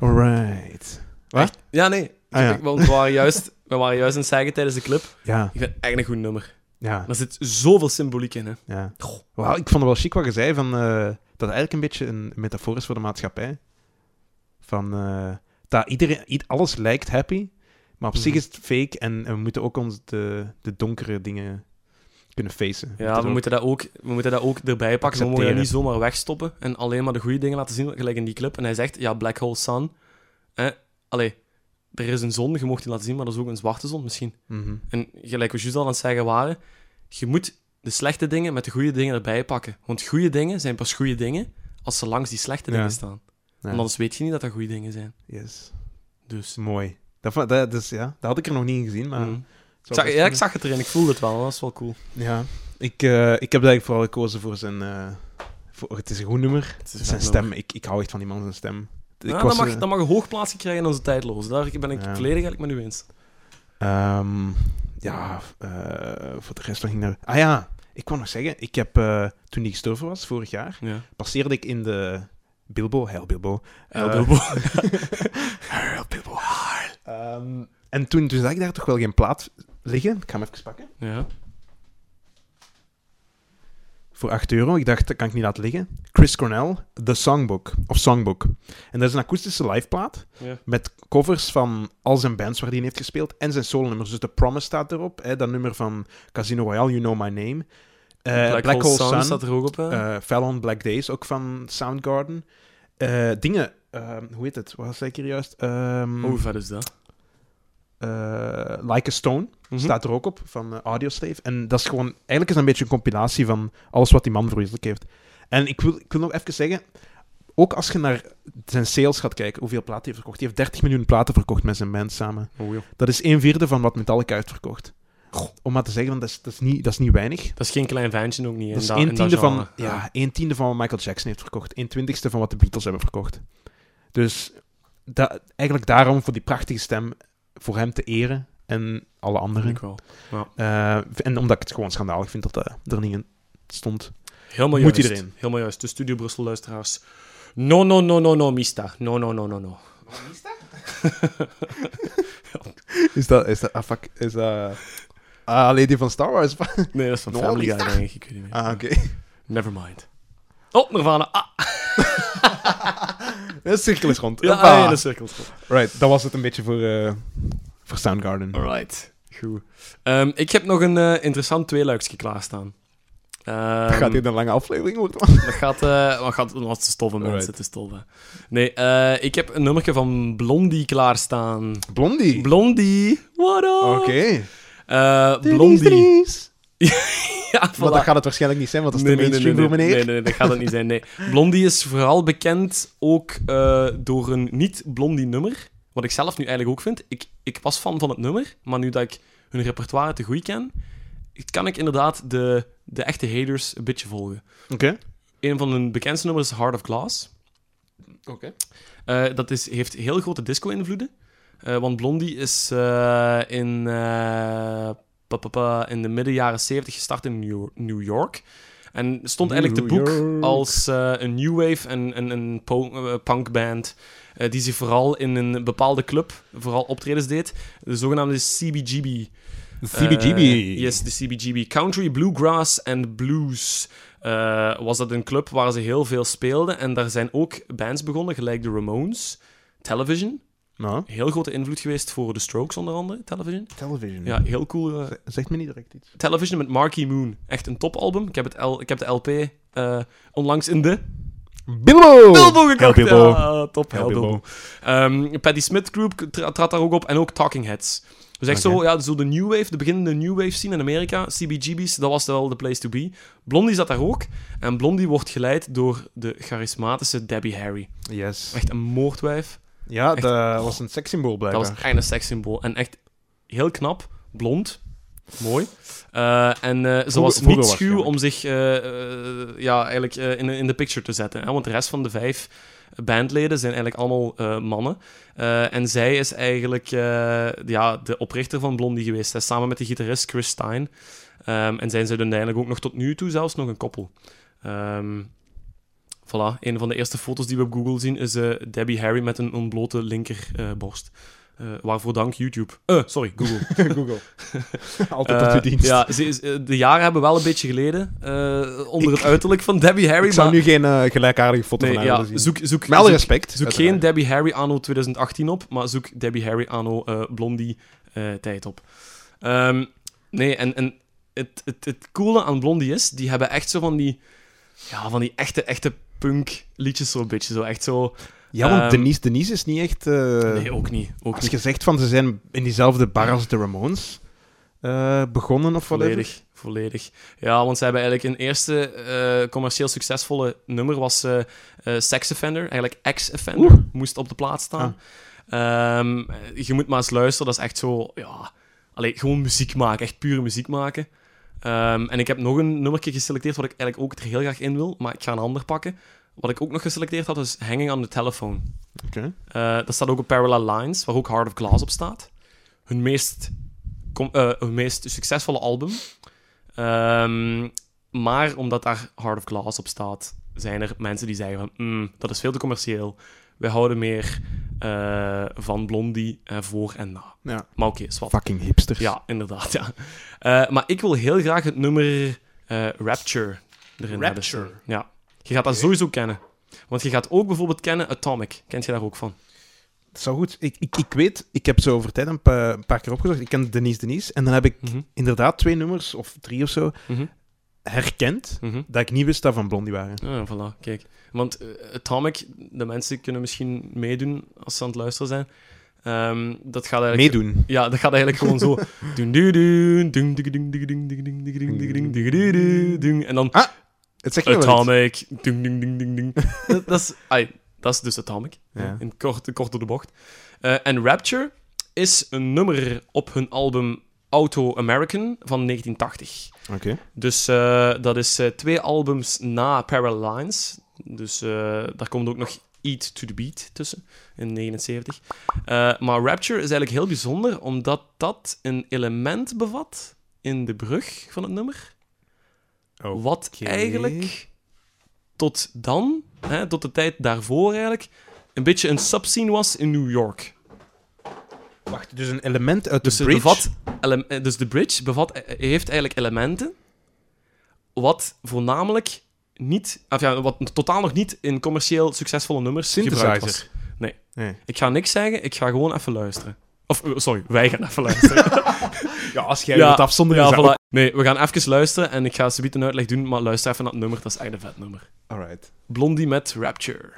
Alright. Wat? Ja, nee. Ah, ja. Ik- Want we waren juist, we waren juist aan het zeggen tijdens de clip. Ja, Ik vind het echt een goed nummer. ja, Er zit zoveel symboliek in, hè. ja. Ik vond het wel chic wat je zei, van, eh, dat het eigenlijk een beetje een metafoor is voor de maatschappij. Van, eh, dat iedereen, alles lijkt happy, maar op zich Mhm. is het fake en, en we moeten ook ons de, de donkere dingen kunnen facen. Ja, we moeten, dat ook, we moeten dat ook erbij pakken. We mogen dat niet zomaar wegstoppen en alleen maar de goede dingen laten zien, gelijk in die clip. En hij zegt, ja, Black Hole Sun. Eh, allee, er is een zon, je mocht die laten zien, maar dat is ook een zwarte zon misschien. Mhm. En gelijk we juist al aan het zeggen waren, je moet de slechte dingen met de goede dingen erbij pakken. Want goede dingen zijn pas goede dingen als ze langs die slechte Ja. dingen staan. Ja. Want anders weet je niet dat dat goede dingen zijn. Yes. Dus... Mooi. Dat, dat, dus, ja, dat had ik er nog niet in gezien, maar... mm. zou zag, ja, ik zag het erin, ik voelde het wel, dat was wel cool. Ja, ik, eh, ik heb eigenlijk vooral gekozen voor zijn... eh, voor, het is een goed nummer. Het is Zijn stem, ik, ik hou echt van die man zijn stem. Ik Ja, was, dat, mag, eh, dat mag een hoog plaatsje krijgen in onze tijdloos. Daar ben ik Ja. volledig eigenlijk met u eens. Ehm, ja, eh, voor de rest ging naar... Ah ja, ik wou nog zeggen, ik heb, eh, toen die gestorven was, vorig jaar, Ja. passeerde ik in de Bilbo, Heil Bilbo. Heel Eh, Bilbo. Heil Bilbo. Ehm, en toen, toen zag ik daar toch wel geen plaat liggen. Ik ga hem even pakken. ja. Voor 8 euro. Ik dacht, dat kan ik niet laten liggen. Chris Cornell, The Songbook. Of Songbook. En dat is een akoestische liveplaat. Ja. Met covers van al zijn bands waar hij in heeft gespeeld. En zijn solo-nummers. Dus The Promise staat erop. Hè, dat nummer van Casino Royale, You Know My Name. Eh, Black, Hole Sun staat er ook op. eh, Fell on Black Days, ook van Soundgarden. Eh, dingen, ehm, hoe heet het? Wat zei ik hier juist? Ehm, Hoe vet is dat? Eh, like a Stone Mhm. staat er ook op, van eh, Audioslave. En dat is gewoon, eigenlijk is dat een beetje een compilatie van alles wat die man verwezenlijk heeft. En ik wil, ik wil nog even zeggen, ook als je naar zijn sales gaat kijken, hoeveel platen hij heeft verkocht. Hij heeft 30 miljoen platen verkocht met zijn band samen. Oh. Dat is een vierde van wat Metallica heeft verkocht. Om maar te zeggen, want dat is, dat, is niet, dat is niet weinig. Dat is geen klein ventje ook niet. Dat is een tiende, van, ja, een tiende van wat Michael Jackson heeft verkocht. Een twintigste van wat de Beatles hebben verkocht. Dus da- eigenlijk daarom voor die prachtige stem, voor hem te eren en alle anderen. Ik wel. Eh, en omdat ik het gewoon schandalig vind dat dat er niet in stond. Helemaal Moet juist. iedereen. Helemaal juist. De Studio Brussel luisteraars. No, no, no, no, no, mista. No, no, no, no, no. Is dat... Is dat... Ah, fuck. Is dat... Ah, Lady van Star Wars. Nee, dat is van No, Family Guy, mista. denk ik. Ik weet niet meer. ah, oké. Never mind. Oh, Nirvana. Ah, De cirkel is rond. ja, ja, de cirkels. Right, dat was het een beetje voor, eh, voor Soundgarden. Alright. Goed. Ehm, ik heb nog een eh, interessant tweeluiksje klaarstaan. Ehm, Gaat dit een lange aflevering worden? Dat gaat, eh wat gaat wat te stoffen, mensen. Is tof, hè. Nee, ik heb een nummertje van Blondie klaarstaan. Blondie. Blondie, what up? Oké. Denise, Blondie. Ja, Maar dat gaat het waarschijnlijk niet zijn, want dat is nee, nee, mainstream nee, voor nee, meneer. nee, nee, dat gaat het niet zijn. Nee. Blondie is vooral bekend ook eh, door een niet-Blondie-nummer. Wat ik zelf nu eigenlijk ook vind. Ik, ik was fan van het nummer, maar nu dat ik hun repertoire te goed ken, kan ik inderdaad de, de echte haters een beetje volgen. Oké. Een van hun bekendste nummers is Heart of Glass. Oké. Eh, dat is, heeft heel grote disco-invloeden. Eh, want Blondie is in, in de midden jaren 70 gestart in New, York. En stond eigenlijk te boek York. als eh, een new wave en een, eh, punkband. eh, die zich vooral in een bepaalde club vooral optredens deed. De zogenaamde CBGB. CBGB. Yes, de CBGB. Country, Bluegrass en Blues. was dat een club waar ze heel veel speelden. En daar zijn ook bands begonnen, gelijk de Ramones. Television. Nou, Heel grote invloed geweest voor de Strokes, onder andere. Television. television. Ja, heel cool. eh, Zegt me niet direct iets. Television met Marky Moon. Echt een topalbum. Ik heb, het L, ik heb de LP eh, onlangs in de Bilbo! Bilbo gekocht. Bilbo. Ja, top. Bilbo. Bilbo. Ehm, Patti Smith Group tra- trad daar ook op en ook Talking Heads. Dus echt zo, ja, zo de new wave, de beginnende new wave scene in Amerika, CBGB's, dat was wel de place to be. Blondie zat daar ook. En Blondie wordt geleid door de charismatische Debbie Harry. Yes. Echt een moordwijf. Ja, Echt. dat was een sekssymbool Dat blijkbaar. was echt een sekssymbool. En echt heel knap, blond, mooi. Eh, en eh, ze was niet schuw om zich eh, ja, eigenlijk, in, in de picture te zetten. Hè? Want de rest van de vijf bandleden zijn eigenlijk allemaal mannen. En zij is eigenlijk ja, de oprichter van Blondie geweest. Hè? Samen met de gitarist Chris Stein. Ehm, en zijn ze uiteindelijk ook nog tot nu toe zelfs nog een koppel. Ehm, Voilà, een van de eerste foto's die we op Google zien is eh, Debbie Harry met een ontblote linkerborst. Eh waarvoor dank YouTube. Eh, sorry, Google. Google. Altijd Eh, uw dienst. ja, ze eh, de jaren hebben wel een beetje geleden eh, onder het uiterlijk van Debbie Harry. Ik zou maar- nu geen eh, gelijkaardige foto nee, van haar ja, willen zien. zoek, zoek, Met alle respect. Zoek uiteraard. geen Debbie Harry anno 2018 op, maar zoek Debbie Harry anno eh, Blondie eh, tijd op. Ehm, nee, en, en het, het, het coole aan Blondie is, die hebben echt zo van die, ja, van die echte, echte punk liedjes zo'n beetje. Zo echt zo... Ja, want Ehm, Denise Denise is niet echt... eh, Nee, ook niet. Ook Als niet. je zegt van ze zijn in diezelfde bar als de Ramones eh, begonnen of whatever. Volledig, volledig. Ja, want ze hebben eigenlijk een eerste eh, commercieel succesvolle nummer was Sex Offender, eigenlijk Ex-Offender, Oeh. moest op de plaats staan. Ehm, je moet maar eens luisteren, dat is echt zo, ja, allee, gewoon muziek maken, echt pure muziek maken. Ehm, en ik heb nog een nummertje geselecteerd wat ik eigenlijk ook er heel graag in wil, maar ik ga een ander pakken. Wat ik ook nog geselecteerd had, is Hanging on the Telephone. Oké. Eh, dat staat ook op Parallel Lines, waar ook Heart of Glass op staat. Hun meest, eh, hun meest succesvolle album. Ehm, maar omdat daar Heart of Glass op staat, zijn er mensen die zeggen van "Mm, dat is veel te commercieel. Wij houden meer eh, van Blondie eh, voor en na. Ja. Maar oké, zwart. Fucking hipsters. Ja, inderdaad, ja. Eh, maar ik wil heel graag het nummer eh, Rapture erin hebben Rapture. staan. Ja. Je gaat dat sowieso kennen. Want je gaat ook bijvoorbeeld kennen Atomic. Kent je daar ook van? Dat zou goed. Ik, ik, ik weet, ik heb zo over tijd een paar keer opgezocht. Ik ken Denise Denise. En dan heb ik Mhm, inderdaad twee nummers, of drie of zo, mhm, herkend dat ik niet wist dat van Blondie waren. Ja, voilà, kijk. Want Atomic, de mensen kunnen misschien meedoen als ze aan het luisteren zijn. Dat gaat eigenlijk... Meedoen? Ja, dat gaat eigenlijk gewoon zo... En dan... Ah, het zegt Atomic. dat, is, dat is dus Atomic. Ja. In kort, kort door de bocht. en Rapture is een nummer op hun album Auto American van 1980. Oké. Dus eh, dat is eh, twee albums na Parallel Lines. Dus eh, daar komt ook nog Eat to the Beat tussen, in 79. Eh, maar Rapture is eigenlijk heel bijzonder, omdat dat een element bevat in de brug van het nummer. Oh, Wat eigenlijk tot dan, hè, tot de tijd daarvoor eigenlijk, een beetje een subscene was in New York. Wacht, dus een element uit Dus, de het bridge. bevat ele- eh, dus de bridge bevat, eh, heeft eigenlijk elementen wat voornamelijk niet, of ja, wat totaal nog niet in commercieel succesvolle nummers gebruikt was. Nee. Nee. Ik ga niks zeggen, ik ga gewoon even luisteren. Of, eh, sorry, wij gaan even luisteren. Ja, als jij Ja, wilt afzonderen, ja, voilà. Nee, we gaan even luisteren en ik ga zometeen een uitleg doen, maar luister even naar het nummer, dat is echt een vet nummer. Alright. Blondie met Rapture.